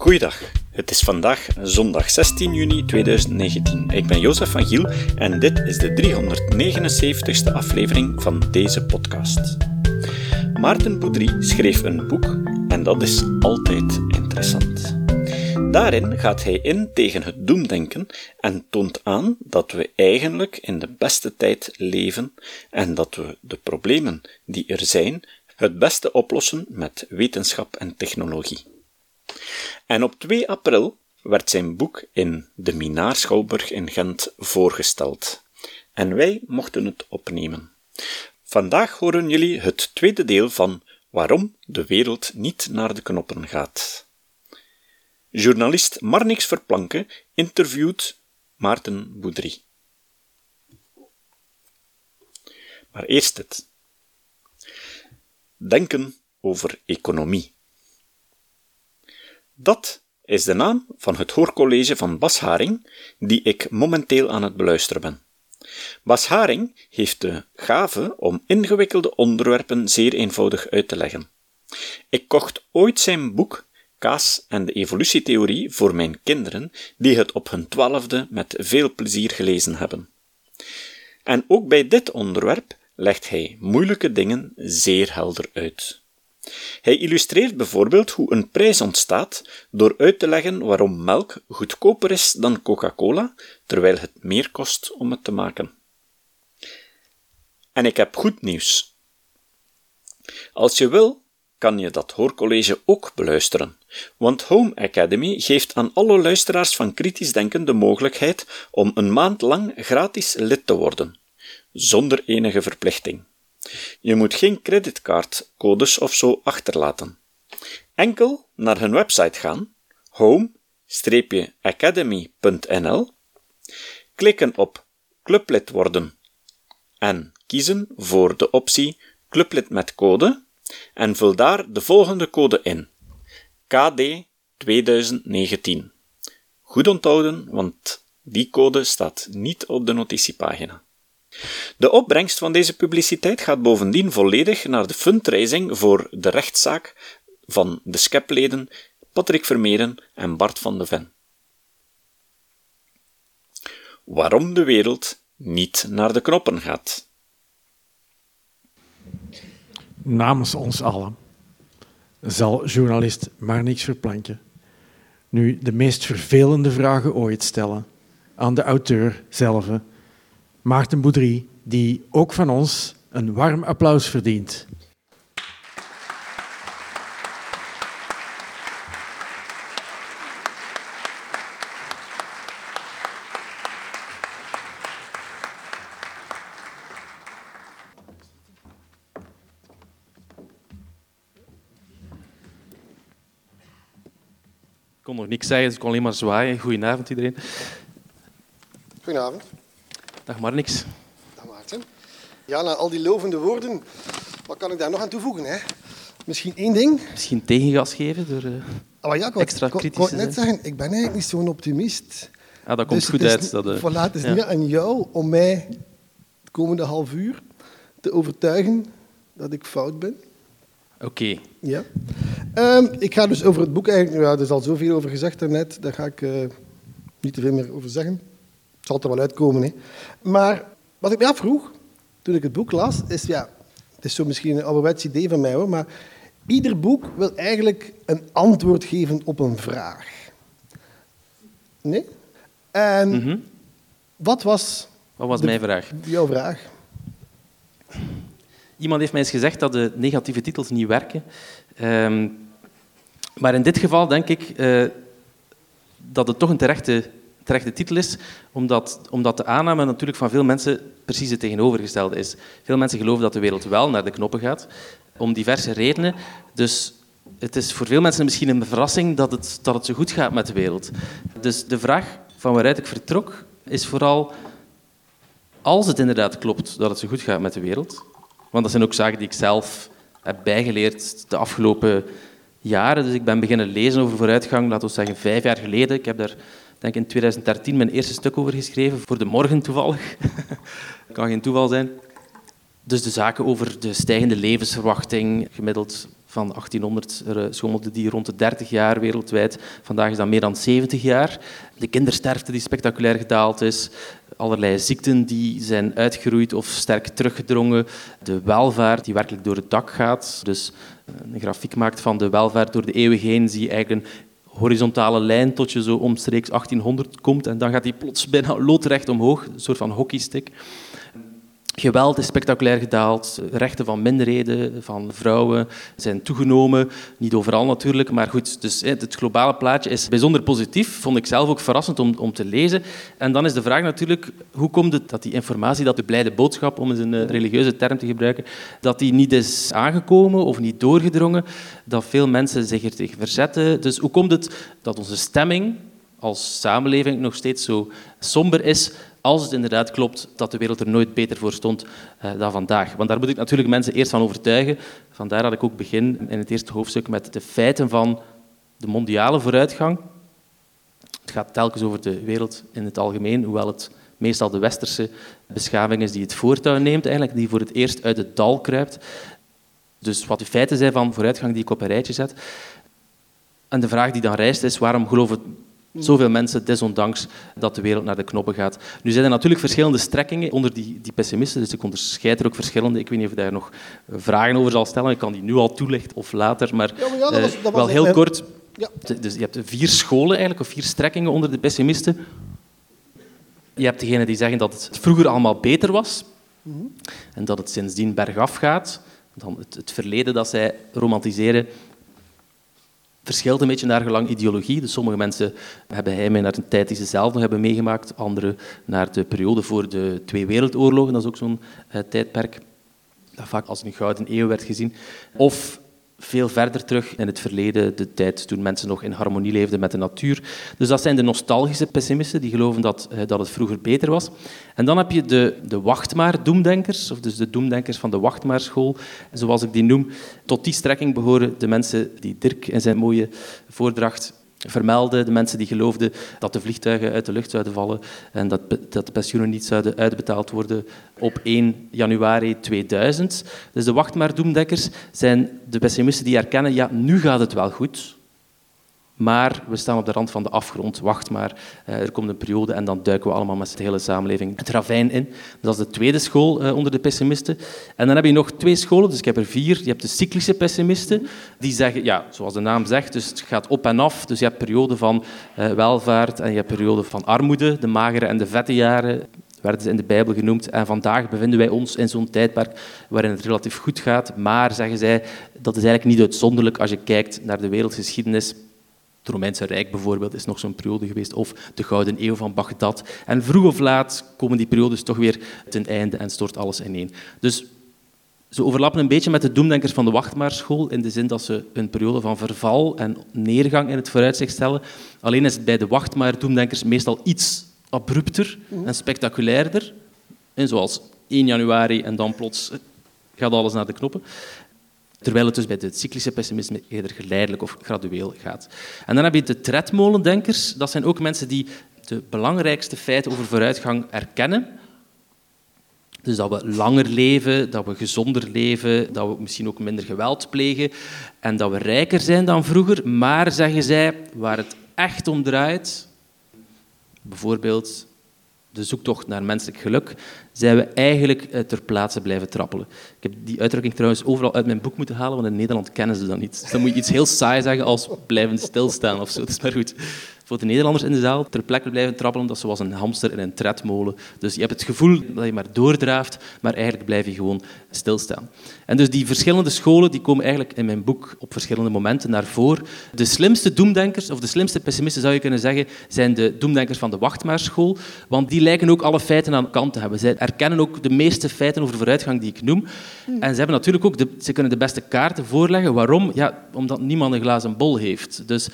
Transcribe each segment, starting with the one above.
Goeiedag. Het is vandaag zondag 16 juni 2019. Ik ben Jozef van Giel en dit is de 379ste aflevering van deze podcast. Maarten Boudry schreef een boek en dat is altijd interessant. Daarin gaat hij in tegen het doemdenken en toont aan dat we eigenlijk in de beste tijd leven en dat we de problemen die er zijn het beste oplossen met wetenschap en technologie. En op 2 april werd zijn boek in de Minaar Schouwburg in Gent voorgesteld. En wij mochten het opnemen. Vandaag horen jullie het tweede deel van Waarom de wereld niet naar de knoppen gaat. Journalist Marnix Verplanken interviewt Maarten Boudry. Maar eerst het. Denken over economie. Dat is de naam van het hoorcollege van Bas Haring, die ik momenteel aan het beluisteren ben. Bas Haring heeft de gave om ingewikkelde onderwerpen zeer eenvoudig uit te leggen. Ik kocht ooit zijn boek Kaas en de evolutietheorie voor mijn kinderen, die het op hun twaalfde met veel plezier gelezen hebben. En ook bij dit onderwerp legt hij moeilijke dingen zeer helder uit. Hij illustreert bijvoorbeeld hoe een prijs ontstaat door uit te leggen waarom melk goedkoper is dan Coca-Cola, terwijl het meer kost om het te maken. En ik heb goed nieuws. Als je wil, kan je dat hoorcollege ook beluisteren, want Home Academy geeft aan alle luisteraars van kritisch denken de mogelijkheid om een maand lang gratis lid te worden, zonder enige verplichting. Je moet geen creditcardcodes of zo achterlaten. Enkel naar hun website gaan, home-academy.nl, klikken op clublid worden en kiezen voor de optie clublid met code en vul daar de volgende code in. KD 2019. Goed onthouden, want die code staat niet op de notitiepagina. De opbrengst van deze publiciteit gaat bovendien volledig naar de fundraising voor de rechtszaak van de SCEP-leden Patrick Vermeeren en Bart van de Ven. Waarom de wereld niet naar de knoppen gaat. Namens ons allen zal journalist Marnix Verplanken nu de meest vervelende vragen ooit stellen aan de auteur zelf Maarten Boudry, die ook van ons een warm applaus verdient. Ik kon nog niks zeggen, dus ik kon alleen maar zwaaien. Goedenavond iedereen. Goedenavond. Dag Marnix. Dag Maarten. Ja, na al die lovende woorden, wat kan ik daar nog aan toevoegen? Hè? Misschien één ding. Misschien tegengas geven door uh, Ah, maar ja, ik wou- extra kritisch ik wou net zeggen, ik ben eigenlijk niet zo'n optimist. Ah, dat komt Dus goed uit. Dat, eh, voilà, het is ja. niet aan jou om mij het komende half uur te overtuigen dat ik fout ben. Oké. Ja. Ehm, ik ga dus over het boek eigenlijk... Ja, er is al zoveel over gezegd daarnet. Daar ga ik eh, niet te veel meer over zeggen. Zal er wel uitkomen. Hè. Maar wat ik me afvroeg, toen ik het boek las, is... Ja, het is zo misschien een ouderwets idee van mij, hoor. Maar ieder boek wil eigenlijk een antwoord geven op een vraag. Nee? En Mhm. wat was Wat was de- mijn vraag? jouw vraag? Iemand heeft mij eens gezegd dat de negatieve titels niet werken. Ehm, maar in dit geval denk ik eh, dat het toch een terechte, terechte titel is, omdat, omdat de aanname natuurlijk van veel mensen precies het tegenovergestelde is. Veel mensen geloven dat de wereld wel naar de knoppen gaat, om diverse redenen. Dus het is voor veel mensen misschien een verrassing dat het, dat het zo goed gaat met de wereld. Dus de vraag van waaruit ik vertrok is vooral als het inderdaad klopt dat het zo goed gaat met de wereld, want dat zijn ook zaken die ik zelf heb bijgeleerd de afgelopen jaren. Dus ik ben beginnen lezen over vooruitgang, laten we zeggen vijf jaar geleden. Ik heb daar denk in 2013 mijn eerste stuk over geschreven, voor de morgen toevallig. kan geen toeval zijn. Dus de zaken over de stijgende levensverwachting, gemiddeld Van 1800 schommelde die rond de 30 jaar wereldwijd. Vandaag is dat meer dan 70 jaar. De kindersterfte die spectaculair gedaald is. Allerlei ziekten die zijn uitgeroeid of sterk teruggedrongen. De welvaart die werkelijk door het dak gaat. Dus een grafiek maakt van de welvaart door de eeuwen heen, zie je eigenlijk horizontale lijn tot je zo omstreeks 1800 komt en dan gaat die plots bijna loodrecht omhoog, een soort van hockeystick. Geweld is spectaculair gedaald, rechten van minderheden, van vrouwen zijn toegenomen. Niet overal natuurlijk, maar goed, dus het globale plaatje is bijzonder positief. Vond ik zelf ook verrassend om, om te lezen. En dan is de vraag natuurlijk, hoe komt het dat die informatie, dat de blijde boodschap, om eens een eh, religieuze term te gebruiken, dat die niet is aangekomen of niet doorgedrongen, dat veel mensen zich er tegen verzetten. Dus hoe komt het dat onze stemming als samenleving nog steeds zo somber is, als het inderdaad klopt dat de wereld er nooit beter voor stond uh, dan vandaag. Want daar moet ik natuurlijk mensen eerst van overtuigen. Vandaar dat ik ook begin in het eerste hoofdstuk met de feiten van de mondiale vooruitgang. Het gaat telkens over de wereld in het algemeen, hoewel het meestal de westerse beschaving is die het voortouw neemt, eigenlijk, die voor het eerst uit het dal kruipt. Dus wat de feiten zijn van vooruitgang die ik op een rijtje zet. En de vraag die dan rijst is, waarom geloven Zoveel mensen, desondanks dat de wereld naar de knoppen gaat. Nu zijn er natuurlijk verschillende strekkingen onder die, die pessimisten, dus ik onderscheid er ook verschillende. Ik weet niet of je daar nog vragen over zal stellen. Ik kan die nu al toelichten of later, maar, ja, maar ja, dat was, dat wel heel kort. Ja. Dus je hebt vier scholen eigenlijk, of vier strekkingen onder de pessimisten. Je hebt degenen die zeggen dat het vroeger allemaal beter was mhm. en dat het sindsdien bergaf gaat. Dan het, het verleden dat zij romantiseren verschilt een beetje naar gelang ideologie. Dus sommige mensen hebben heimwee naar een tijd die ze zelf nog hebben meegemaakt, anderen naar de periode voor de twee wereldoorlogen, dat is ook zo'n uh, tijdperk dat vaak als een gouden eeuw werd gezien. Of veel verder terug in het verleden, de tijd toen mensen nog in harmonie leefden met de natuur. Dus dat zijn de nostalgische pessimisten, die geloven dat, eh, dat het vroeger beter was. En dan heb je de, de wachtmaar-doemdenkers, of dus de doemdenkers van de wachtmaarschool, zoals ik die noem. Tot die strekking behoren de mensen die Dirk in zijn mooie voordracht vermelden, de mensen die geloofden dat de vliegtuigen uit de lucht zouden vallen en dat, dat de pensioenen niet zouden uitbetaald worden op 1 januari 2000. Dus de wachtmaar-doemdekkers zijn de pessimisten die erkennen, ja, nu gaat het wel goed, maar we staan op de rand van de afgrond. Wacht maar, eh, er komt een periode en dan duiken we allemaal met de hele samenleving het ravijn in. dat is de tweede school eh, onder de pessimisten. En dan heb je nog twee scholen, dus ik heb er vier. Je hebt de cyclische pessimisten, die zeggen, ja, zoals de naam zegt, dus het gaat op en af. Dus je hebt perioden van uh, welvaart en je hebt perioden van armoede, de magere en de vette jaren werden ze in de Bijbel genoemd. En vandaag bevinden wij ons in zo'n tijdperk waarin het relatief goed gaat. Maar, zeggen zij, dat is eigenlijk niet uitzonderlijk als je kijkt naar de wereldgeschiedenis. Het Romeinse Rijk bijvoorbeeld is nog zo'n periode geweest, of de Gouden Eeuw van Bagdad. En vroeg of laat komen die periodes toch weer ten einde en stort alles ineen. Dus ze overlappen een beetje met de doemdenkers van de Wachtmaarschool, in de zin dat ze een periode van verval en neergang in het vooruitzicht stellen. Alleen is het bij de Wachtmaar-doemdenkers meestal iets abrupter en spectaculairder. En zoals 1 januari en dan plots gaat alles naar de knoppen. Terwijl het dus bij het cyclische pessimisme eerder geleidelijk of gradueel gaat. En dan heb je de tredmolendenkers. Dat zijn ook mensen die de belangrijkste feiten over vooruitgang erkennen. Dus dat we langer leven, dat we gezonder leven, dat we misschien ook minder geweld plegen en dat we rijker zijn dan vroeger. Maar, zeggen zij, waar het echt om draait, bijvoorbeeld de zoektocht naar menselijk geluk, zijn we eigenlijk eh, ter plaatse blijven trappelen. Ik heb die uitdrukking trouwens overal uit mijn boek moeten halen, want in Nederland kennen ze dat niet. Dus dan moet je iets heel saai zeggen als blijven stilstaan of zo. Dat is maar goed voor de Nederlanders in de zaal ter plekke blijven trappelen. Dat is zoals een hamster in een tredmolen. Dus je hebt het gevoel dat je maar doordraaft, maar eigenlijk blijf je gewoon stilstaan. En dus die verschillende scholen die komen eigenlijk in mijn boek op verschillende momenten naar voren. De slimste doemdenkers, of de slimste pessimisten zou je kunnen zeggen, zijn de doemdenkers van de Wachtmaarschool. Want die lijken ook alle feiten aan kant te hebben. Zij erkennen ook de meeste feiten over vooruitgang die ik noem. En ze hebben natuurlijk ook de, ze kunnen de beste kaarten voorleggen. Waarom? Ja, omdat niemand een glazen bol heeft. Dus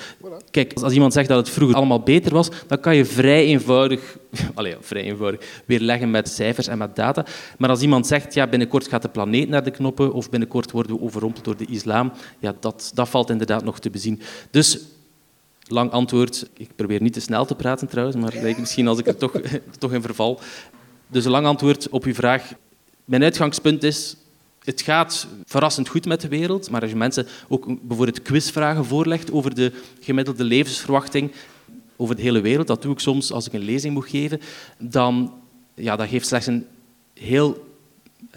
kijk, als iemand zegt dat het vroeger allemaal beter was, dan kan je vrij eenvoudig, allez, vrij eenvoudig weerleggen met cijfers en met data. Maar als iemand zegt, ja, binnenkort gaat de planeet naar de knoppen of binnenkort worden we overrompeld door de islam, ja, dat, dat valt inderdaad nog te bezien. Dus lang antwoord. Ik probeer niet te snel te praten trouwens, maar misschien als ik er toch, toch in verval. Dus een lang antwoord op uw vraag. Mijn uitgangspunt is, het gaat verrassend goed met de wereld, maar als je mensen ook bijvoorbeeld quizvragen voorlegt over de gemiddelde levensverwachting over de hele wereld, dat doe ik soms als ik een lezing moet geven, dan ja, dat geeft slechts een heel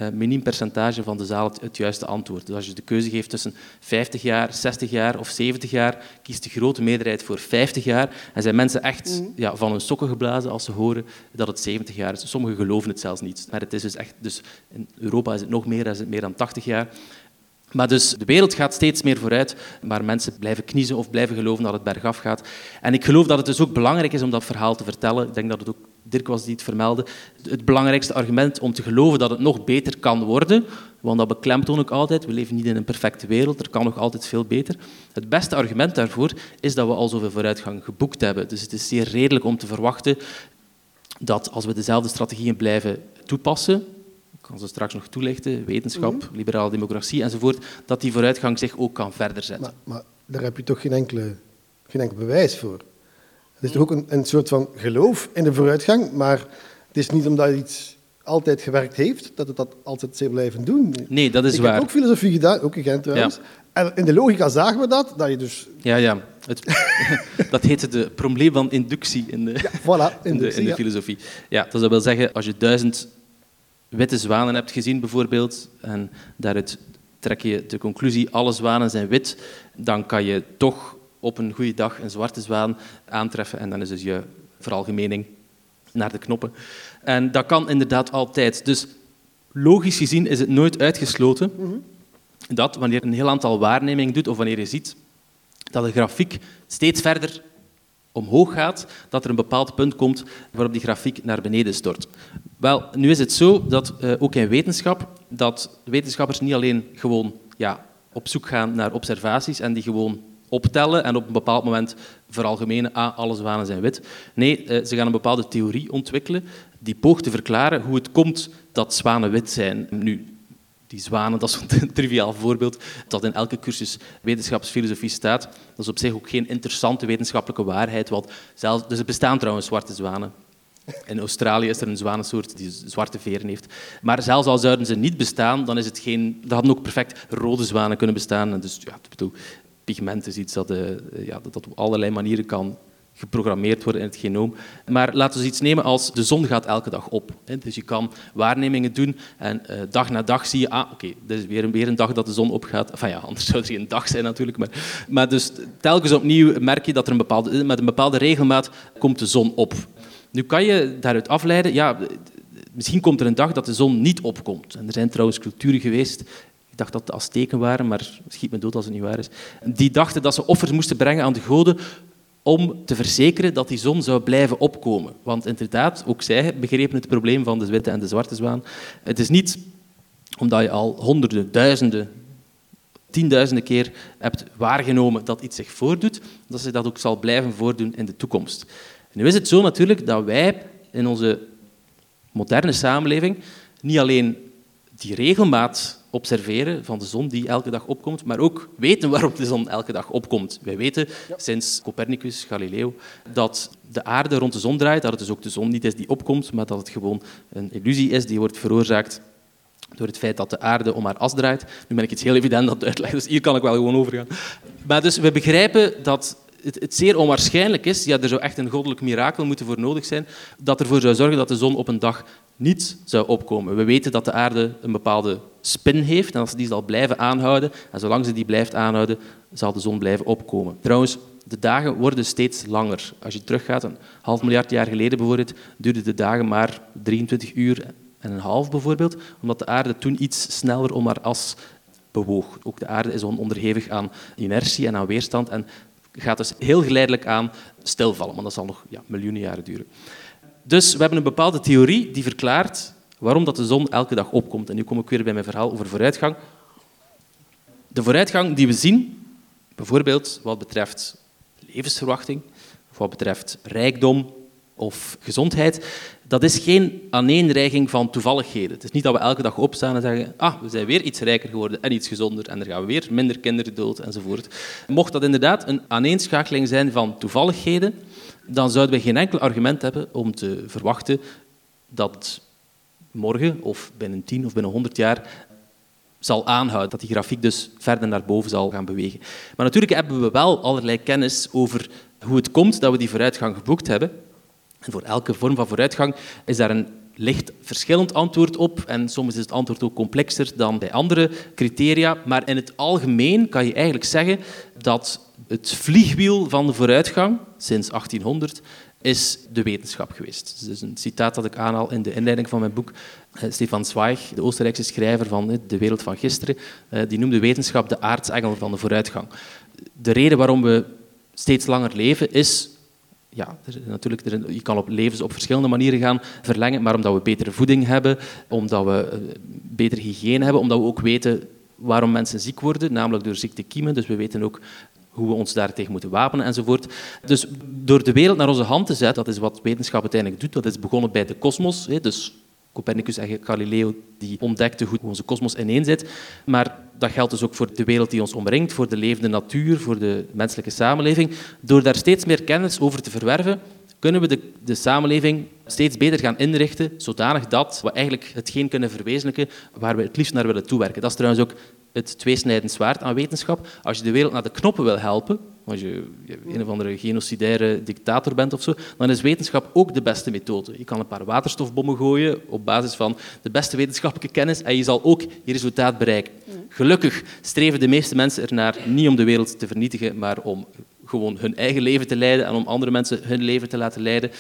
uh, miniem percentage van de zaal het, juiste antwoord. Dus als je de keuze geeft tussen 50 jaar, 60 jaar of 70 jaar, kiest de grote meerderheid voor 50 jaar. En zijn mensen echt mhm. ja, van hun sokken geblazen als ze horen dat het 70 jaar is. Sommigen geloven het zelfs niet. Maar het is dus echt, dus in Europa is het nog meer, is het meer dan 80 jaar. Maar dus de wereld gaat steeds meer vooruit, maar mensen blijven kniezen of blijven geloven dat het bergaf gaat. En ik geloof dat het dus ook belangrijk is om dat verhaal te vertellen. Ik denk dat het ook Dirk was die het vermeldde. Het belangrijkste argument om te geloven dat het nog beter kan worden, want dat beklemtoon ik altijd, we leven niet in een perfecte wereld, er kan nog altijd veel beter. Het beste argument daarvoor is dat we al zoveel vooruitgang geboekt hebben. Dus het is zeer redelijk om te verwachten dat als we dezelfde strategieën blijven toepassen, kan ze straks nog toelichten, wetenschap, mm liberale democratie enzovoort, dat die vooruitgang zich ook kan verder zetten. Maar, maar daar heb je toch geen, enkele, geen enkel bewijs voor? Het is toch ook een, een soort van geloof in de vooruitgang, maar het is niet omdat iets altijd gewerkt heeft, dat het dat altijd zal blijven doen. Nee, dat is ik waar. Ik heb ook filosofie gedaan, ook in Gent trouwens. En in de logica zagen we dat, dat je dus... Ja, ja. Het, dat heette de probleem van inductie in de, ja, voilà, inductie, in de, in de filosofie. Ja, dat wil zeggen, als je duizend witte zwanen hebt gezien bijvoorbeeld, en daaruit trek je de conclusie alle zwanen zijn wit, dan kan je toch op een goede dag een zwarte zwaan aantreffen en dan is dus je veralgemening naar de knoppen. En dat kan inderdaad altijd. Dus logisch gezien is het nooit uitgesloten dat wanneer een heel aantal waarnemingen doet of wanneer je ziet dat de grafiek steeds verder omhoog gaat, dat er een bepaald punt komt waarop die grafiek naar beneden stort. Wel, nu is het zo dat uh, ook in wetenschap, dat wetenschappers niet alleen gewoon ja, op zoek gaan naar observaties en die gewoon optellen en op een bepaald moment veralgemenen, ah, alle zwanen zijn wit. Nee, eh, ze gaan een bepaalde theorie ontwikkelen die poogt te verklaren hoe het komt dat zwanen wit zijn. Nu, die zwanen, dat is een triviaal voorbeeld dat in elke cursus wetenschapsfilosofie staat. Dat is op zich ook geen interessante wetenschappelijke waarheid, want zelfs, dus er bestaan trouwens zwarte zwanen. In Australië is er een zwanensoort die zwarte veren heeft. Maar zelfs al zouden ze niet bestaan, dan is het geen... Hadden ook perfect rode zwanen kunnen bestaan. Dus ja, bedoel, pigment is iets dat, uh, ja, dat op allerlei manieren kan geprogrammeerd worden in het genoom. Maar laten we iets nemen als de zon gaat elke dag op. Dus je kan waarnemingen doen en uh, dag na dag zie je, ah, oké, okay, is weer, weer een dag dat de zon opgaat. Enfin ja, anders zou het geen dag zijn natuurlijk. Maar, maar dus telkens opnieuw merk je dat er een bepaalde, met een bepaalde regelmaat komt de zon op. Nu kan je daaruit afleiden, ja, misschien komt er een dag dat de zon niet opkomt. En er zijn trouwens culturen geweest ik dacht dat het Azteken waren, maar schiet me dood als het niet waar is. Die dachten dat ze offers moesten brengen aan de goden om te verzekeren dat die zon zou blijven opkomen. Want inderdaad, ook zij begrepen het probleem van de witte en de zwarte zwaan. Het is niet omdat je al honderden, duizenden, tienduizenden keer hebt waargenomen dat iets zich voordoet, dat ze dat ook zal blijven voordoen in de toekomst. Nu is het zo natuurlijk dat wij in onze moderne samenleving niet alleen die regelmaat observeren van de zon die elke dag opkomt, maar ook weten waarom de zon elke dag opkomt. Wij weten sinds Copernicus, Galileo, dat de aarde rond de zon draait, dat het dus ook de zon niet is die opkomt, maar dat het gewoon een illusie is die wordt veroorzaakt door het feit dat de aarde om haar as draait. Nu ben ik iets heel evident aan het uitleggen, dus hier kan ik wel gewoon overgaan. Maar dus we begrijpen dat het, het, zeer onwaarschijnlijk is, ja, er zou echt een goddelijk mirakel moeten voor nodig zijn, dat ervoor zou zorgen dat de zon op een dag niet zou opkomen. We weten dat de aarde een bepaalde spin heeft en als die zal blijven aanhouden, en zolang ze die blijft aanhouden, zal de zon blijven opkomen. Trouwens, de dagen worden steeds langer. Als je teruggaat, een half miljard jaar geleden bijvoorbeeld, duurden de dagen maar 23 uur en een half bijvoorbeeld, omdat de aarde toen iets sneller om haar as bewoog. Ook de aarde is onderhevig aan inertie en aan weerstand en gaat dus heel geleidelijk aan stilvallen, maar dat zal nog ja, miljoenen jaren duren. Dus we hebben een bepaalde theorie die verklaart waarom dat de zon elke dag opkomt. En nu kom ik weer bij mijn verhaal over vooruitgang. De vooruitgang die we zien, bijvoorbeeld wat betreft levensverwachting, wat betreft rijkdom of gezondheid, dat is geen aaneenreiging van toevalligheden. Het is niet dat we elke dag opstaan en zeggen ah, we zijn weer iets rijker geworden en iets gezonder en er gaan weer minder kinderen dood enzovoort. Mocht dat inderdaad een aaneenschakeling zijn van toevalligheden, dan zouden we geen enkel argument hebben om te verwachten dat morgen of binnen 10 of binnen 100 jaar zal aanhouden, dat die grafiek dus verder naar boven zal gaan bewegen. Maar natuurlijk hebben we wel allerlei kennis over hoe het komt dat we die vooruitgang geboekt hebben. En voor elke vorm van vooruitgang is daar een licht verschillend antwoord op. En soms is het antwoord ook complexer dan bij andere criteria. Maar in het algemeen kan je eigenlijk zeggen dat het vliegwiel van de vooruitgang sinds 1800 is de wetenschap geweest. Dat is een citaat dat ik aanhaal in de inleiding van mijn boek. Eh, Stefan Zweig, de Oostenrijkse schrijver van eh, De Wereld van Gisteren, eh, die noemde wetenschap de aartsengel van de vooruitgang. De reden waarom we steeds langer leven is ja, er, natuurlijk, er, je kan op levens op verschillende manieren gaan verlengen, maar omdat we betere voeding hebben, omdat we betere hygiëne hebben, omdat we ook weten waarom mensen ziek worden, namelijk door ziektekiemen. Dus we weten ook hoe we ons daartegen moeten wapenen enzovoort. Dus door de wereld naar onze hand te zetten, dat is wat wetenschap uiteindelijk doet, dat is begonnen bij de kosmos. Dus Copernicus en Galileo die ontdekten hoe onze kosmos ineenzit. Maar dat geldt dus ook voor de wereld die ons omringt, voor de levende natuur, voor de menselijke samenleving. Door daar steeds meer kennis over te verwerven, kunnen we de, de samenleving steeds beter gaan inrichten, zodanig dat we eigenlijk hetgeen kunnen verwezenlijken waar we het liefst naar willen toewerken. Dat is trouwens ook het tweesnijdend zwaard aan wetenschap. Als je de wereld naar de knoppen wil helpen, als je een of andere genocidaire dictator bent of zo, dan is wetenschap ook de beste methode. Je kan een paar waterstofbommen gooien op basis van de beste wetenschappelijke kennis en je zal ook je resultaat bereiken. Gelukkig streven de meeste mensen ernaar niet om de wereld te vernietigen, maar om gewoon hun eigen leven te leiden en om andere mensen hun leven te laten leiden.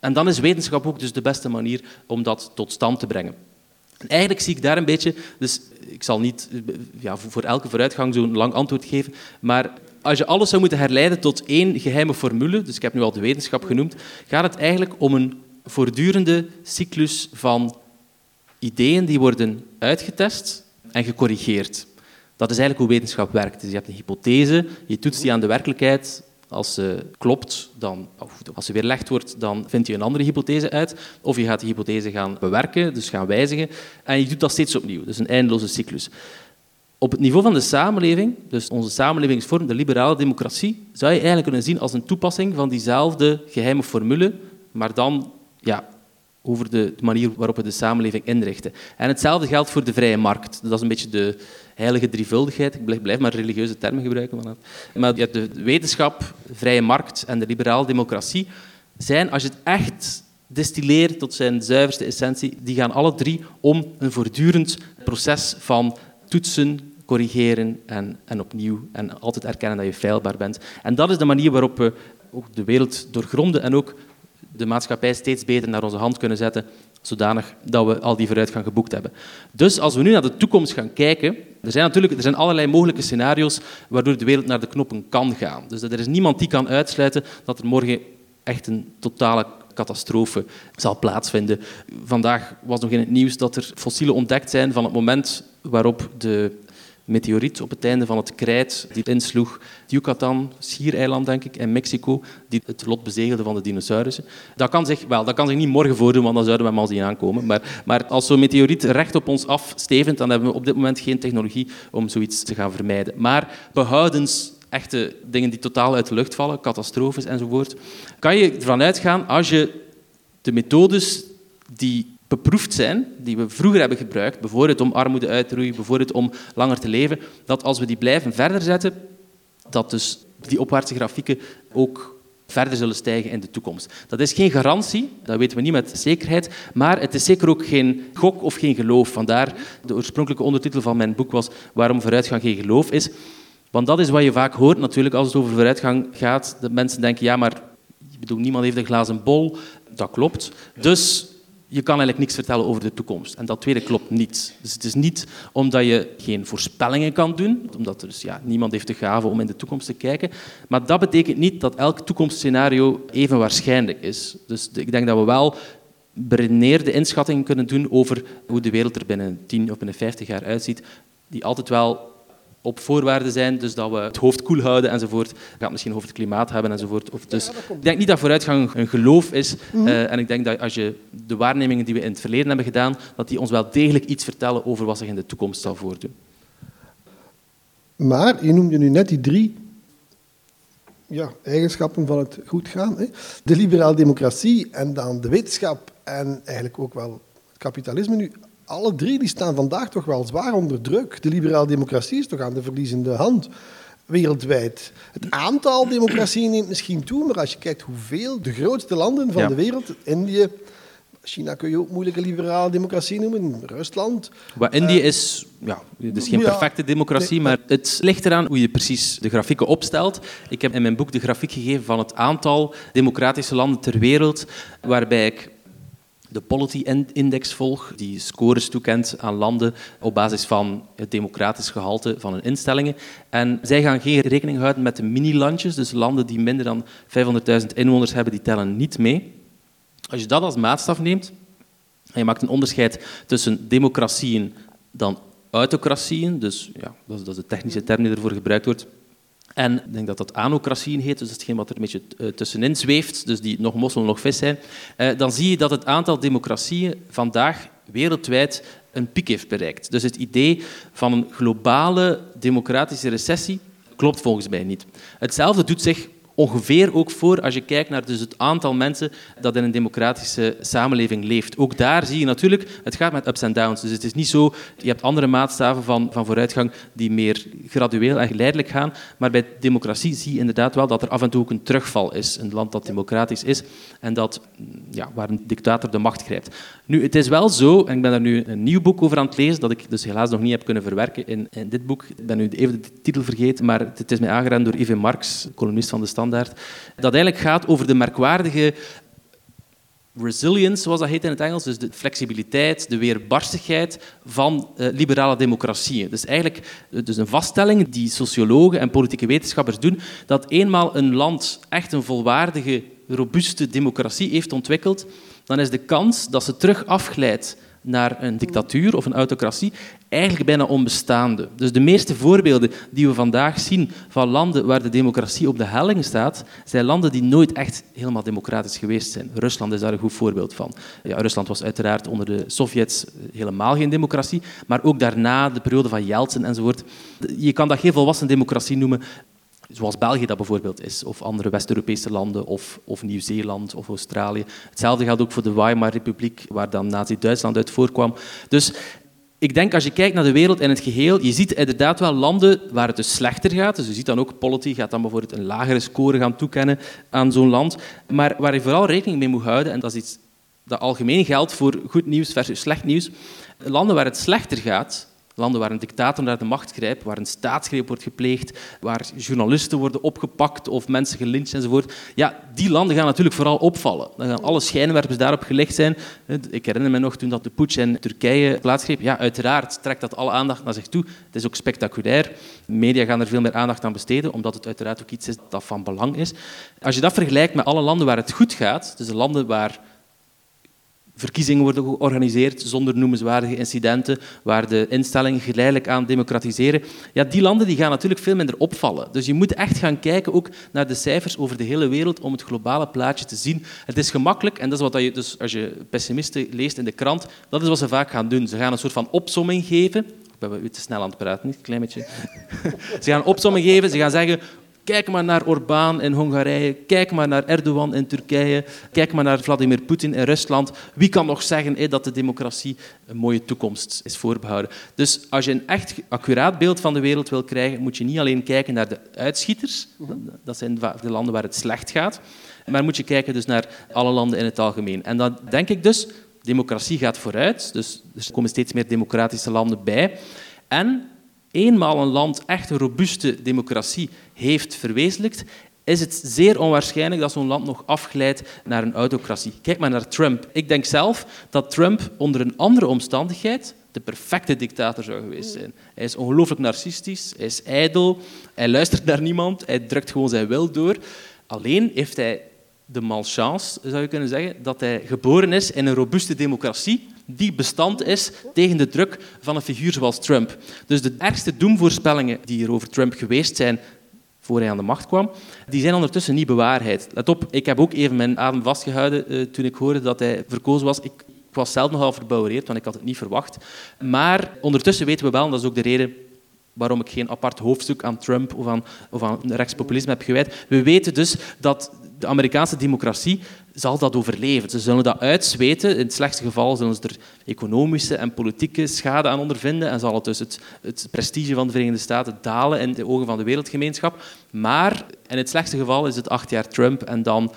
En dan is wetenschap ook dus de beste manier om dat tot stand te brengen. En eigenlijk zie ik daar een beetje, dus ik zal niet ja, voor elke vooruitgang zo'n lang antwoord geven, maar als je alles zou moeten herleiden tot één geheime formule, dus ik heb nu al de wetenschap genoemd, gaat het eigenlijk om een voortdurende cyclus van ideeën die worden uitgetest en gecorrigeerd. Dat is eigenlijk hoe wetenschap werkt. Dus je hebt een hypothese, je toetst die aan de werkelijkheid. Als ze klopt, dan, als ze weerlegd wordt, dan vind je een andere hypothese uit. Of je gaat die hypothese gaan bewerken, dus gaan wijzigen. En je doet dat steeds opnieuw. Dus een eindeloze cyclus. Op het niveau van de samenleving, dus onze samenlevingsvorm, de liberale democratie, zou je eigenlijk kunnen zien als een toepassing van diezelfde geheime formule, maar dan ja, over de manier waarop we de samenleving inrichten. En hetzelfde geldt voor de vrije markt. Dat is een beetje de heilige drievuldigheid. Ik blijf maar religieuze termen gebruiken. Maar de wetenschap, de vrije markt en de liberale democratie zijn, als je het echt destilleert tot zijn zuiverste essentie, die gaan alle drie om een voortdurend proces van toetsen, corrigeren en, en opnieuw. En altijd erkennen dat je feilbaar bent. En dat is de manier waarop we ook de wereld doorgronden en ook de maatschappij steeds beter naar onze hand kunnen zetten, zodanig dat we al die vooruitgang geboekt hebben. Dus als we nu naar de toekomst gaan kijken, er zijn natuurlijk er zijn allerlei mogelijke scenario's waardoor de wereld naar de knoppen kan gaan. Dus er is niemand die kan uitsluiten dat er morgen echt een totale catastrofe zal plaatsvinden. Vandaag was nog in het nieuws dat er fossielen ontdekt zijn van het moment waarop de meteoriet op het einde van het krijt die insloeg Yucatan, schiereiland denk ik, en Mexico, die het lot bezegelde van de dinosaurussen. Dat kan zich, wel, dat kan zich niet morgen voordoen, want dan zouden we hem al zien aankomen. Maar, maar als zo'n meteoriet recht op ons afstevend, dan hebben we op dit moment geen technologie om zoiets te gaan vermijden. Maar behoudens echte dingen die totaal uit de lucht vallen, catastrofes enzovoort, kan je ervan uitgaan als je de methodes die beproefd zijn, die we vroeger hebben gebruikt, bijvoorbeeld om armoede uit te roeien, bijvoorbeeld om langer te leven, dat als we die blijven verder zetten, dat dus die opwaartse grafieken ook verder zullen stijgen in de toekomst. Dat is geen garantie, dat weten we niet met zekerheid, maar het is zeker ook geen gok of geen geloof. Vandaar de oorspronkelijke ondertitel van mijn boek was Waarom vooruitgang geen geloof is. Want dat is wat je vaak hoort natuurlijk als het over vooruitgang gaat. Dat mensen denken, ja, maar bedoel, niemand heeft een glazen bol. Dat klopt. Dus je kan eigenlijk niks vertellen over de toekomst. En dat tweede klopt niet. Dus het is niet omdat je geen voorspellingen kan doen, omdat er dus, ja, niemand heeft de gave om in de toekomst te kijken. Maar dat betekent niet dat elk toekomstscenario even waarschijnlijk is. Dus ik denk dat we wel beredeneerde inschattingen kunnen doen over hoe de wereld er binnen 10 of binnen 50 jaar uitziet, die altijd wel op voorwaarden zijn, dus dat we het hoofd koel houden enzovoort. We gaan het misschien over het klimaat hebben enzovoort. Of dus, ik denk niet dat vooruitgang een geloof is. Mhm. Eh, en ik denk dat als je de waarnemingen die we in het verleden hebben gedaan, dat die ons wel degelijk iets vertellen over wat zich in de toekomst zal voordoen. Maar je noemde nu net die drie ja, eigenschappen van het goed gaan. Hè. De liberale democratie en dan de wetenschap en eigenlijk ook wel het kapitalisme nu alle drie die staan vandaag toch wel zwaar onder druk. De liberale democratie is toch aan de verliezende hand wereldwijd. Het aantal democratieën neemt misschien toe, maar als je kijkt hoeveel de grootste landen van Ja. de wereld, Indië, China kun je ook moeilijke liberale democratie noemen, Rusland. Wat Indië is, ja, het is geen ja, perfecte democratie, maar het ligt eraan hoe je precies de grafieken opstelt. Ik heb in mijn boek de grafiek gegeven van het aantal democratische landen ter wereld, waarbij ik de Polity Index volg, die scores toekent aan landen op basis van het democratisch gehalte van hun instellingen. En zij gaan geen rekening houden met de mini-landjes, dus landen die minder dan 500.000 inwoners hebben, die tellen niet mee. Als je dat als maatstaf neemt, en je maakt een onderscheid tussen democratieën dan autocratieën, dus ja, dat is, dat is de technische term die ervoor gebruikt wordt. En ik denk dat dat anocratieën heet, dus hetgeen wat er een beetje eh, tussenin zweeft, dus die nog mossel, nog vis zijn. Eh, dan zie je dat het aantal democratieën vandaag wereldwijd een piek heeft bereikt. Dus het idee van een globale democratische recessie klopt volgens mij niet. Hetzelfde doet zich ongeveer ook voor als je kijkt naar dus het aantal mensen dat in een democratische samenleving leeft. Ook daar zie je natuurlijk, het gaat met ups en downs. Dus het is niet zo, je hebt andere maatstaven van, van vooruitgang die meer gradueel en geleidelijk gaan. Maar bij democratie zie je inderdaad wel dat er af en toe ook een terugval is. Een land dat democratisch is en dat, ja, waar een dictator de macht grijpt. Nu, het is wel zo, en ik ben daar nu een nieuw boek over aan het lezen, dat ik dus helaas nog niet heb kunnen verwerken in, in dit boek. Ik ben nu even de titel vergeten, maar het is mij aangeraden door Yves Marx, columnist van De Dat eigenlijk gaat over de merkwaardige resilience, zoals dat heet in het Engels, dus de flexibiliteit, de weerbarstigheid van eh, liberale democratieën. Dus eigenlijk eh, dus een vaststelling die sociologen en politieke wetenschappers doen, dat eenmaal een land echt een volwaardige, robuuste democratie heeft ontwikkeld, dan is de kans dat ze terug afglijdt naar een dictatuur of een autocratie eigenlijk bijna onbestaande. Dus de meeste voorbeelden die we vandaag zien van landen waar de democratie op de helling staat, zijn landen die nooit echt helemaal democratisch geweest zijn. Rusland is daar een goed voorbeeld van. Ja, Rusland was uiteraard onder de Sovjets helemaal geen democratie, maar ook daarna, de periode van Yeltsin enzovoort. Je kan dat geen volwassen democratie noemen, Zoals België dat bijvoorbeeld is, of andere West-Europese landen, of, of Nieuw-Zeeland of Australië. Hetzelfde geldt ook voor de Weimar-republiek, waar dan Nazi-Duitsland uit voorkwam. Dus ik denk, als je kijkt naar de wereld in het geheel, je ziet inderdaad wel landen waar het dus slechter gaat. Dus je ziet dan ook, Polity gaat dan bijvoorbeeld een lagere score gaan toekennen aan zo'n land. Maar waar je vooral rekening mee moet houden, en dat is iets dat algemeen geldt voor goed nieuws versus slecht nieuws, landen waar het slechter gaat, Landen waar een dictator naar de macht grijpt, waar een staatsgreep wordt gepleegd, waar journalisten worden opgepakt of mensen gelyncht enzovoort. Ja, die landen gaan natuurlijk vooral opvallen. Dan gaan alle schijnwerpers daarop gelegd zijn. Ik herinner me nog toen dat de putsch in Turkije plaatsgreep. Ja, uiteraard trekt dat alle aandacht naar zich toe. Het is ook spectaculair. Media gaan er veel meer aandacht aan besteden, omdat het uiteraard ook iets is dat van belang is. Als je dat vergelijkt met alle landen waar het goed gaat, dus de landen waar verkiezingen worden georganiseerd zonder noemenswaardige incidenten, waar de instellingen geleidelijk aan democratiseren. Ja, die landen die gaan natuurlijk veel minder opvallen. Dus je moet echt gaan kijken ook naar de cijfers over de hele wereld om het globale plaatje te zien. Het is gemakkelijk, en dat is wat je, dus als je pessimisten leest in de krant, dat is wat ze vaak gaan doen. Ze gaan een soort van opsomming geven. Ik ben te snel aan het praten, niet? Klein beetje. Ze gaan een opsomming geven, ze gaan zeggen Kijk maar naar Orbán in Hongarije, kijk maar naar Erdogan in Turkije, kijk maar naar Vladimir Poetin in Rusland. Wie kan nog zeggen hé, dat de democratie een mooie toekomst is voorbehouden? Dus als je een echt accuraat beeld van de wereld wil krijgen, moet je niet alleen kijken naar de uitschieters, dat zijn de landen waar het slecht gaat, maar moet je kijken dus naar alle landen in het algemeen. En dan denk ik dus, democratie gaat vooruit, dus er komen steeds meer democratische landen bij. En eenmaal een land echt een robuuste democratie heeft verwezenlijkt, is het zeer onwaarschijnlijk dat zo'n land nog afglijdt naar een autocratie. Kijk maar naar Trump. Ik denk zelf dat Trump onder een andere omstandigheid de perfecte dictator zou geweest zijn. Hij is ongelooflijk narcistisch, hij is ijdel, hij luistert naar niemand, hij drukt gewoon zijn wil door. Alleen heeft hij de malchance, zou je kunnen zeggen, dat hij geboren is in een robuuste democratie die bestand is tegen de druk van een figuur zoals Trump. Dus de ergste doemvoorspellingen die er over Trump geweest zijn voor hij aan de macht kwam, die zijn ondertussen niet bewaarheid. Let op, ik heb ook even mijn adem vastgehouden uh, toen ik hoorde dat hij verkozen was. Ik, was zelf nogal verbouwereerd, want ik had het niet verwacht. Maar ondertussen weten we wel, en dat is ook de reden waarom ik geen apart hoofdstuk aan Trump of of aan rechtspopulisme heb gewijd. We weten dus dat De Amerikaanse democratie zal dat overleven. Ze zullen dat uitzweten. In het slechtste geval zullen ze er economische en politieke schade aan ondervinden en zal het dus het, prestige van de Verenigde Staten dalen in de ogen van de wereldgemeenschap. Maar in het slechtste geval is het acht jaar Trump en dan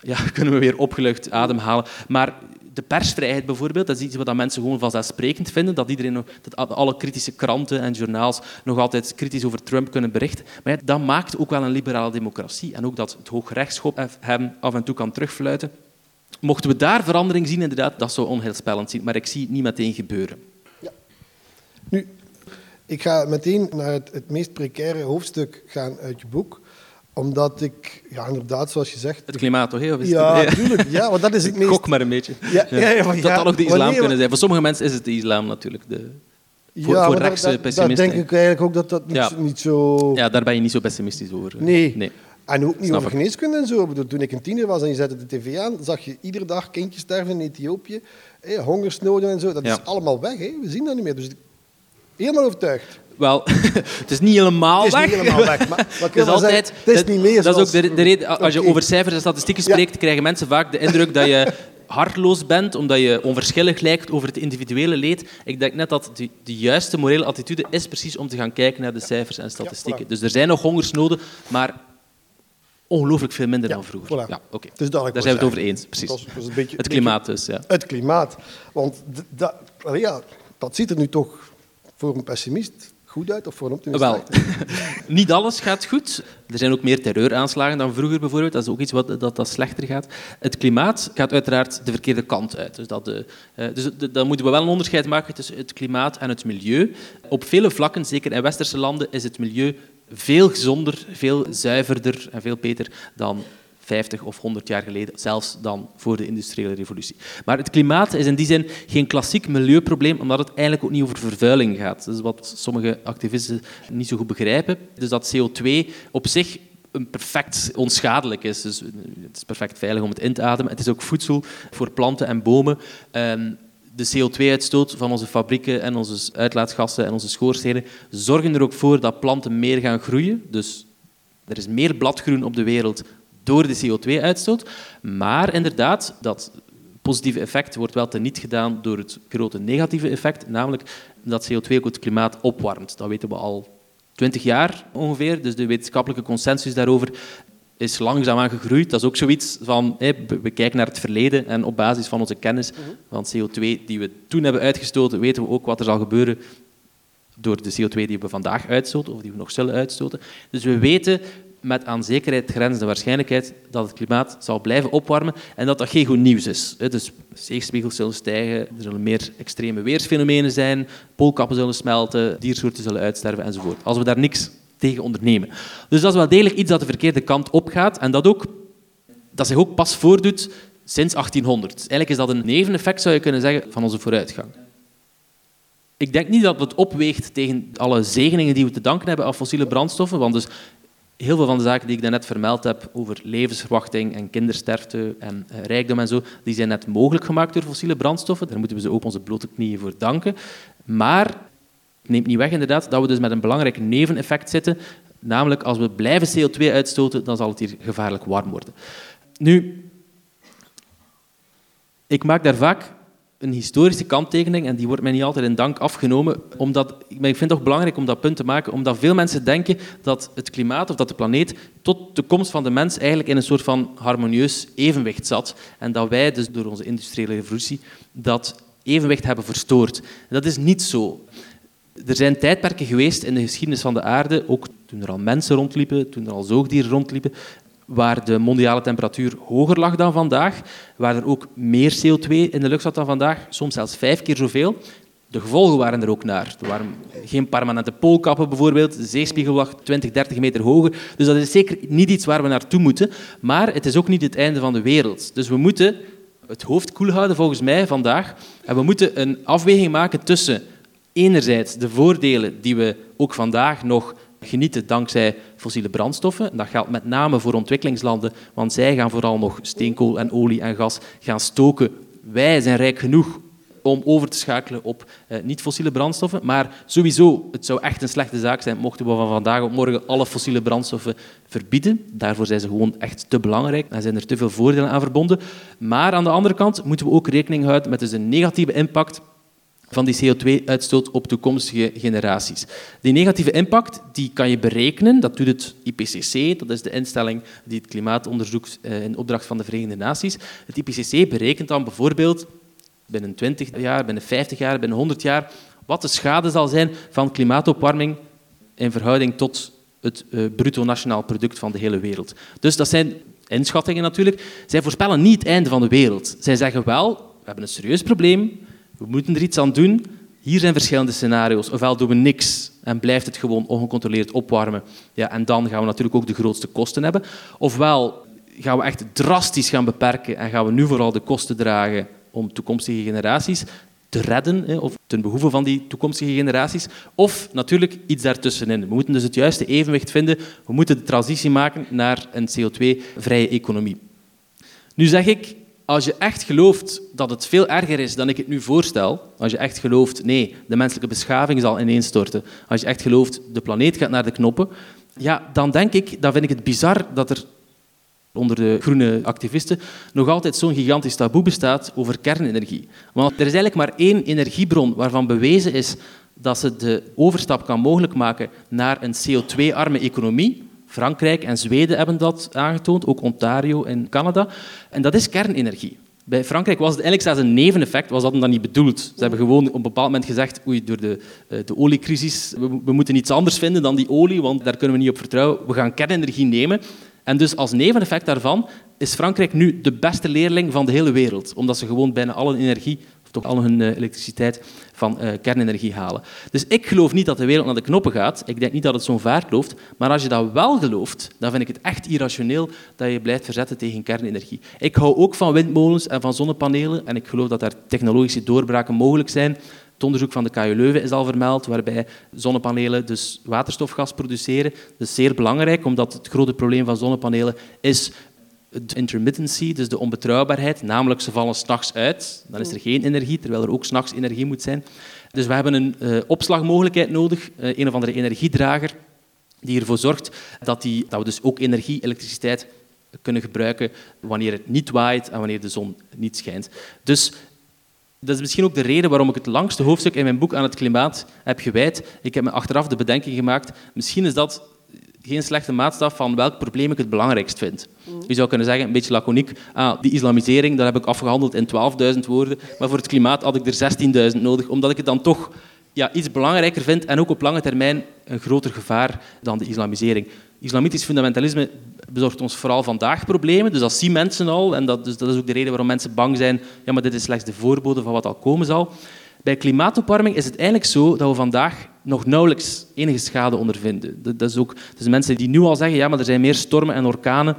ja, kunnen we weer opgelucht ademhalen. Maar de persvrijheid bijvoorbeeld, dat is iets wat mensen gewoon vanzelfsprekend vinden, dat, iedereen dat alle kritische kranten en journaals nog altijd kritisch over Trump kunnen berichten. Maar ja, dat maakt ook wel een liberale democratie. En ook dat het hoogrechtsschop hem af en toe kan terugfluiten. Mochten we daar verandering zien, inderdaad, dat zou onheilspellend zien. Maar ik zie het niet meteen gebeuren. Ja. Nu, ik ga meteen naar het, het meest precaire hoofdstuk gaan uit je boek omdat ik, ja, inderdaad, zoals je zegt... Het klimaat toch? Heel ja, natuurlijk. Ja, want dat is het meest... Kok maar een beetje. Ja, ja, ja, dat had ook de islam kunnen zijn. Voor sommige mensen is het de islam natuurlijk. De, voor, ja, voor rechtse dat, pessimisten. Denk ik eigenlijk ook dat dat niet, niet, zo... Ja, daar ben je niet zo pessimistisch over. Nee. nee. En ook niet over geneeskunde en zo. Toen ik een tiener was en je zette de tv aan, zag je iedere dag kindjes sterven in Ethiopië. hongersnoden en zo. Dat is allemaal weg. Hè. We zien dat niet meer. Dus helemaal overtuigd. Wel, het is niet helemaal weg. Het is niet helemaal weg, maar wat is altijd, het is niet meer Dat is ook de, de reden, als je over cijfers en statistieken spreekt, krijgen mensen vaak de indruk dat je hartloos bent, omdat je onverschillig lijkt over het individuele leed. Ik denk net dat de, de juiste morele attitude is precies om te gaan kijken naar de cijfers en statistieken. Dus er zijn nog hongersnoden, maar ongelooflijk veel minder dan vroeger. Ja, oké. Daar zijn we het over eens, precies. Dat is, een beetje, het klimaat dus, ja. Het klimaat. Want dat, ja, dat ziet er nu toch voor een pessimist goed uit of optimist Wel, niet alles gaat goed. Er zijn ook meer terreuraanslagen dan vroeger bijvoorbeeld. Dat is ook iets wat dat, dat slechter gaat. Het klimaat gaat uiteraard de verkeerde kant uit. Dus, dat de, uh, dus dan moeten we wel een onderscheid maken tussen het klimaat en het milieu. Op vele vlakken, zeker in westerse landen, is het milieu veel gezonder, veel zuiverder en veel beter dan 50 of 100 jaar geleden, zelfs dan voor de industriële revolutie. Maar het klimaat is in die zin geen klassiek milieuprobleem, omdat het eigenlijk ook niet over vervuiling gaat. Dat is wat sommige activisten niet zo goed begrijpen. Dus dat CO2 op zich een perfect onschadelijk is. Dus het is perfect veilig om het in te ademen. Het is ook voedsel voor planten en bomen. Ehm, de CO2-uitstoot van onze fabrieken en onze uitlaatgassen en onze schoorstenen zorgen er ook voor dat planten meer gaan groeien. Dus er is meer bladgroen op de wereld door de CO2-uitstoot. Maar inderdaad, dat positieve effect wordt wel teniet gedaan door het grote negatieve effect, namelijk dat CO2 ook het klimaat opwarmt. Dat weten we al twintig jaar ongeveer, dus de wetenschappelijke consensus daarover is langzaamaan gegroeid. Dat is ook zoiets van, we kijken naar het verleden en op basis van onze kennis van CO2 die we toen hebben uitgestoten, weten we ook wat er zal gebeuren door de CO2 die we vandaag uitstoten, of die we nog zullen uitstoten. Dus we weten met aan zekerheid grenzende waarschijnlijkheid dat het klimaat zal blijven opwarmen en dat dat geen goed nieuws is. Dus zeespiegels zullen stijgen, er zullen meer extreme weersfenomenen zijn, poolkappen zullen smelten, diersoorten zullen uitsterven enzovoort. Als we daar niks tegen ondernemen. Dus dat is wel degelijk iets dat de verkeerde kant opgaat en dat, ook, dat zich ook pas voordoet sinds 1800. Eigenlijk is dat een neveneffect, zou je kunnen zeggen, van onze vooruitgang. Ik denk niet dat het opweegt tegen alle zegeningen die we te danken hebben aan fossiele brandstoffen, want dus heel veel van de zaken die ik daarnet vermeld heb over levensverwachting en kindersterfte en eh, rijkdom en zo, die zijn net mogelijk gemaakt door fossiele brandstoffen. Daar moeten we ze ook onze blote knieën voor danken. Maar het neemt niet weg inderdaad dat we dus met een belangrijk neveneffect zitten. Namelijk, als we blijven CO2 uitstoten, dan zal het hier gevaarlijk warm worden. Nu, ik maak daar vaak een historische kanttekening en die wordt mij niet altijd in dank afgenomen. Omdat, ik vind het toch belangrijk om dat punt te maken, omdat veel mensen denken dat het klimaat of dat de planeet tot de komst van de mens eigenlijk in een soort van harmonieus evenwicht zat. En dat wij dus door onze industriële revolutie dat evenwicht hebben verstoord. Dat is niet zo. Er zijn tijdperken geweest in de geschiedenis van de aarde, ook toen er al mensen rondliepen, toen er al zoogdieren rondliepen, waar de mondiale temperatuur hoger lag dan vandaag, waar er ook meer CO2 in de lucht zat dan vandaag, soms zelfs vijf keer zoveel. De gevolgen waren er ook naar. Er waren geen permanente poolkappen bijvoorbeeld, de zeespiegel lag 20, 30 meter hoger. Dus dat is zeker niet iets waar we naartoe moeten, maar het is ook niet het einde van de wereld. Dus we moeten het hoofd koel houden volgens mij vandaag en we moeten een afweging maken tussen enerzijds de voordelen die we ook vandaag nog genieten dankzij fossiele brandstoffen. Dat geldt met name voor ontwikkelingslanden, want zij gaan vooral nog steenkool en olie en gas gaan stoken. Wij zijn rijk genoeg om over te schakelen op eh, niet-fossiele brandstoffen. Maar sowieso, het zou echt een slechte zaak zijn mochten we van vandaag op morgen alle fossiele brandstoffen verbieden. Daarvoor zijn ze gewoon echt te belangrijk en zijn er te veel voordelen aan verbonden. Maar aan de andere kant moeten we ook rekening houden met dus een negatieve impact van die CO2-uitstoot op toekomstige generaties. Die negatieve impact die kan je berekenen, dat doet het IPCC, dat is de instelling die het klimaat onderzoekt eh, in opdracht van de Verenigde Naties. Het IPCC berekent dan bijvoorbeeld binnen 20 jaar, binnen 50 jaar, binnen 100 jaar, wat de schade zal zijn van klimaatopwarming in verhouding tot het uh, bruto nationaal product van de hele wereld. Dus dat zijn inschattingen natuurlijk. Zij voorspellen niet het einde van de wereld. Zij zeggen wel, we hebben een serieus probleem, we moeten er iets aan doen. Hier zijn verschillende scenario's. Ofwel doen we niks en blijft het gewoon ongecontroleerd opwarmen. Ja, en dan gaan we natuurlijk ook de grootste kosten hebben. Ofwel gaan we echt drastisch gaan beperken en gaan we nu vooral de kosten dragen om toekomstige generaties te redden, of ten behoeve van die toekomstige generaties. Of natuurlijk iets daartussenin. We moeten dus het juiste evenwicht vinden. We moeten de transitie maken naar een CO2-vrije economie. Nu zeg ik, als je echt gelooft dat het veel erger is dan ik het nu voorstel, als je echt gelooft, nee, de menselijke beschaving zal ineenstorten, als je echt gelooft, de planeet gaat naar de knoppen, ja, dan denk ik, dan vind ik het bizar dat er onder de groene activisten nog altijd zo'n gigantisch taboe bestaat over kernenergie. Want er is eigenlijk maar één energiebron waarvan bewezen is dat ze de overstap kan mogelijk maken naar een CO2-arme economie. Frankrijk en Zweden hebben dat aangetoond, ook Ontario en Canada. En dat is kernenergie. Bij Frankrijk was het eigenlijk zelfs een neveneffect, was dat dan niet bedoeld. Ze hebben gewoon op een bepaald moment gezegd, oei, door de, eh, de oliecrisis, we, we moeten iets anders vinden dan die olie, want daar kunnen we niet op vertrouwen. We gaan kernenergie nemen. En dus als neveneffect daarvan is Frankrijk nu de beste leerling van de hele wereld, omdat ze gewoon bijna alle energie, toch al hun eh, elektriciteit, van uh, kernenergie halen. Dus ik geloof niet dat de wereld naar de knoppen gaat. Ik denk niet dat het zo'n vaart loopt. Maar als je dat wel gelooft, dan vind ik het echt irrationeel dat je blijft verzetten tegen kernenergie. Ik hou ook van windmolens en van zonnepanelen en ik geloof dat daar technologische doorbraken mogelijk zijn. Het onderzoek van de KU Leuven is al vermeld, waarbij zonnepanelen dus waterstofgas produceren. Dat is zeer belangrijk, omdat het grote probleem van zonnepanelen is de intermittency, dus de onbetrouwbaarheid. Namelijk, ze vallen s'nachts uit, dan is er geen energie, terwijl er ook s'nachts energie moet zijn. Dus we hebben een uh, opslagmogelijkheid nodig, uh, een of andere energiedrager, die ervoor zorgt dat, die, dat we dus ook energie, elektriciteit kunnen gebruiken wanneer het niet waait en wanneer de zon niet schijnt. Dus dat is misschien ook de reden waarom ik het langste hoofdstuk in mijn boek aan het klimaat heb gewijd. Ik heb me achteraf de bedenking gemaakt, misschien is dat geen slechte maatstaf van welk probleem ik het belangrijkst vind. Je zou kunnen zeggen, een beetje laconiek, ah, die islamisering, dat heb ik afgehandeld in 12.000 woorden, maar voor het klimaat had ik er 16.000 nodig, omdat ik het dan toch ja, iets belangrijker vind en ook op lange termijn een groter gevaar dan de islamisering. Islamitisch fundamentalisme bezorgt ons vooral vandaag problemen, dus dat zien mensen al en dat, dus dat is ook de reden waarom mensen bang zijn, ja, maar dit is slechts de voorbode van wat al komen zal. Bij klimaatopwarming is het eigenlijk zo dat we vandaag nog nauwelijks enige schade ondervinden. Dat, is ook dus mensen die nu al zeggen, ja, maar er zijn meer stormen en orkanen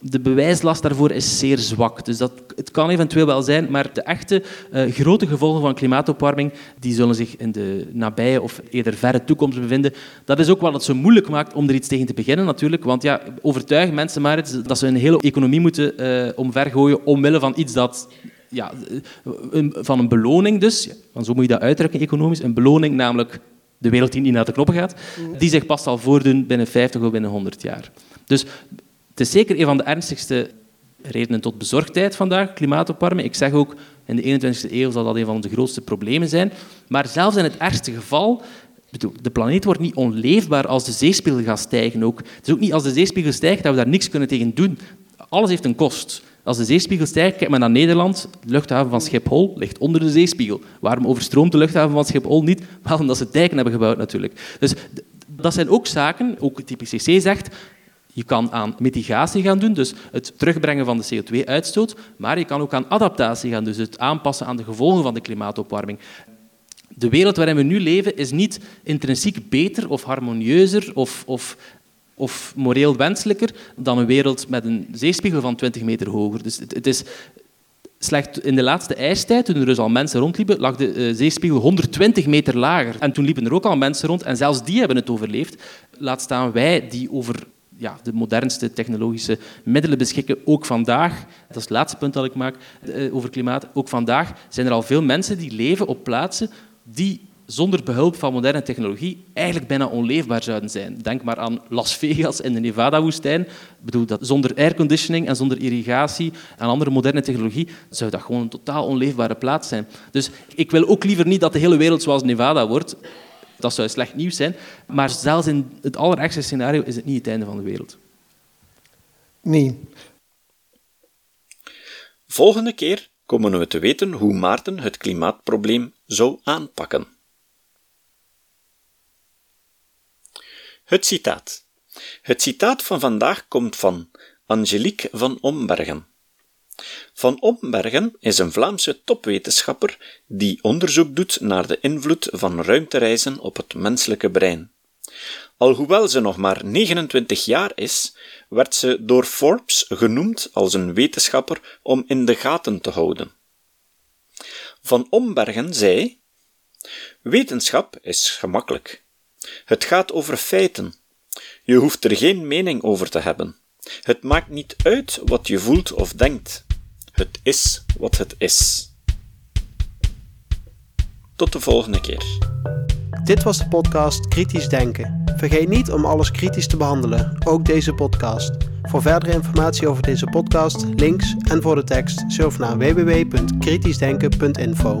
de bewijslast daarvoor is zeer zwak. Dus dat, het kan eventueel wel zijn, maar de echte uh, grote gevolgen van klimaatopwarming die zullen zich in de nabije of eerder verre toekomst bevinden. Dat is ook wat het zo moeilijk maakt om er iets tegen te beginnen natuurlijk. Want ja, overtuig mensen maar dat ze een hele economie moeten uh, omvergooien omwille van iets dat ja, een, van een beloning dus, want zo moet je dat uitdrukken economisch, een beloning namelijk de wereld die niet naar de knoppen gaat, die zich pas zal voordoen binnen 50 of binnen 100 jaar. Dus het is zeker een van de ernstigste redenen tot bezorgdheid vandaag, klimaatopwarming. Ik zeg ook, in de 21e eeuw zal dat een van de grootste problemen zijn. Maar zelfs in het ergste geval, de planeet wordt niet onleefbaar als de zeespiegel gaat stijgen. Ook. Het is ook niet als de zeespiegel stijgt dat we daar niks kunnen tegen doen. Alles heeft een kost. Als de zeespiegel stijgt, kijk maar naar Nederland. De luchthaven van Schiphol ligt onder de zeespiegel. Waarom overstroomt de luchthaven van Schiphol niet? Wel omdat ze dijken hebben gebouwd natuurlijk. Dus dat zijn ook zaken, ook het IPCC zegt, je kan aan mitigatie gaan doen, dus het terugbrengen van de CO2-uitstoot, maar je kan ook aan adaptatie gaan, dus het aanpassen aan de gevolgen van de klimaatopwarming. De wereld waarin we nu leven is niet intrinsiek beter of harmonieuzer of, of, of moreel wenselijker dan een wereld met een zeespiegel van 20 meter hoger. Dus het, is slecht in de laatste ijstijd, toen er dus al mensen rondliepen, lag de uh, zeespiegel 120 meter lager. En toen liepen er ook al mensen rond en zelfs die hebben het overleefd. Laat staan wij die over ja, de modernste technologische middelen beschikken, ook vandaag. Dat is het laatste punt dat ik maak eh, over klimaat. Ook vandaag zijn er al veel mensen die leven op plaatsen die zonder behulp van moderne technologie eigenlijk bijna onleefbaar zouden zijn. Denk maar aan Las Vegas in de Nevada-woestijn. Ik bedoel, dat zonder airconditioning en zonder irrigatie en andere moderne technologie zou dat gewoon een totaal onleefbare plaats zijn. Dus ik wil ook liever niet dat de hele wereld zoals Nevada wordt. Dat zou slecht nieuws zijn. Maar zelfs in het allerergste scenario is het niet het einde van de wereld. Nee. Volgende keer komen we te weten hoe Maarten het klimaatprobleem zou aanpakken. Het citaat. Het citaat van vandaag komt van Angelique van Ombergen. Van Ombergen is een Vlaamse topwetenschapper die onderzoek doet naar de invloed van ruimtereizen op het menselijke brein. Alhoewel ze nog maar 29 jaar is, werd ze door Forbes genoemd als een wetenschapper om in de gaten te houden. Van Ombergen zei: Wetenschap is gemakkelijk. Het gaat over feiten. Je hoeft er geen mening over te hebben. Het maakt niet uit wat je voelt of denkt. Het is wat het is. Tot de volgende keer. Dit was de podcast Kritisch Denken. Vergeet niet om alles kritisch te behandelen, ook deze podcast. Voor verdere informatie over deze podcast, links en voor de tekst, surf naar www.kritischdenken.info.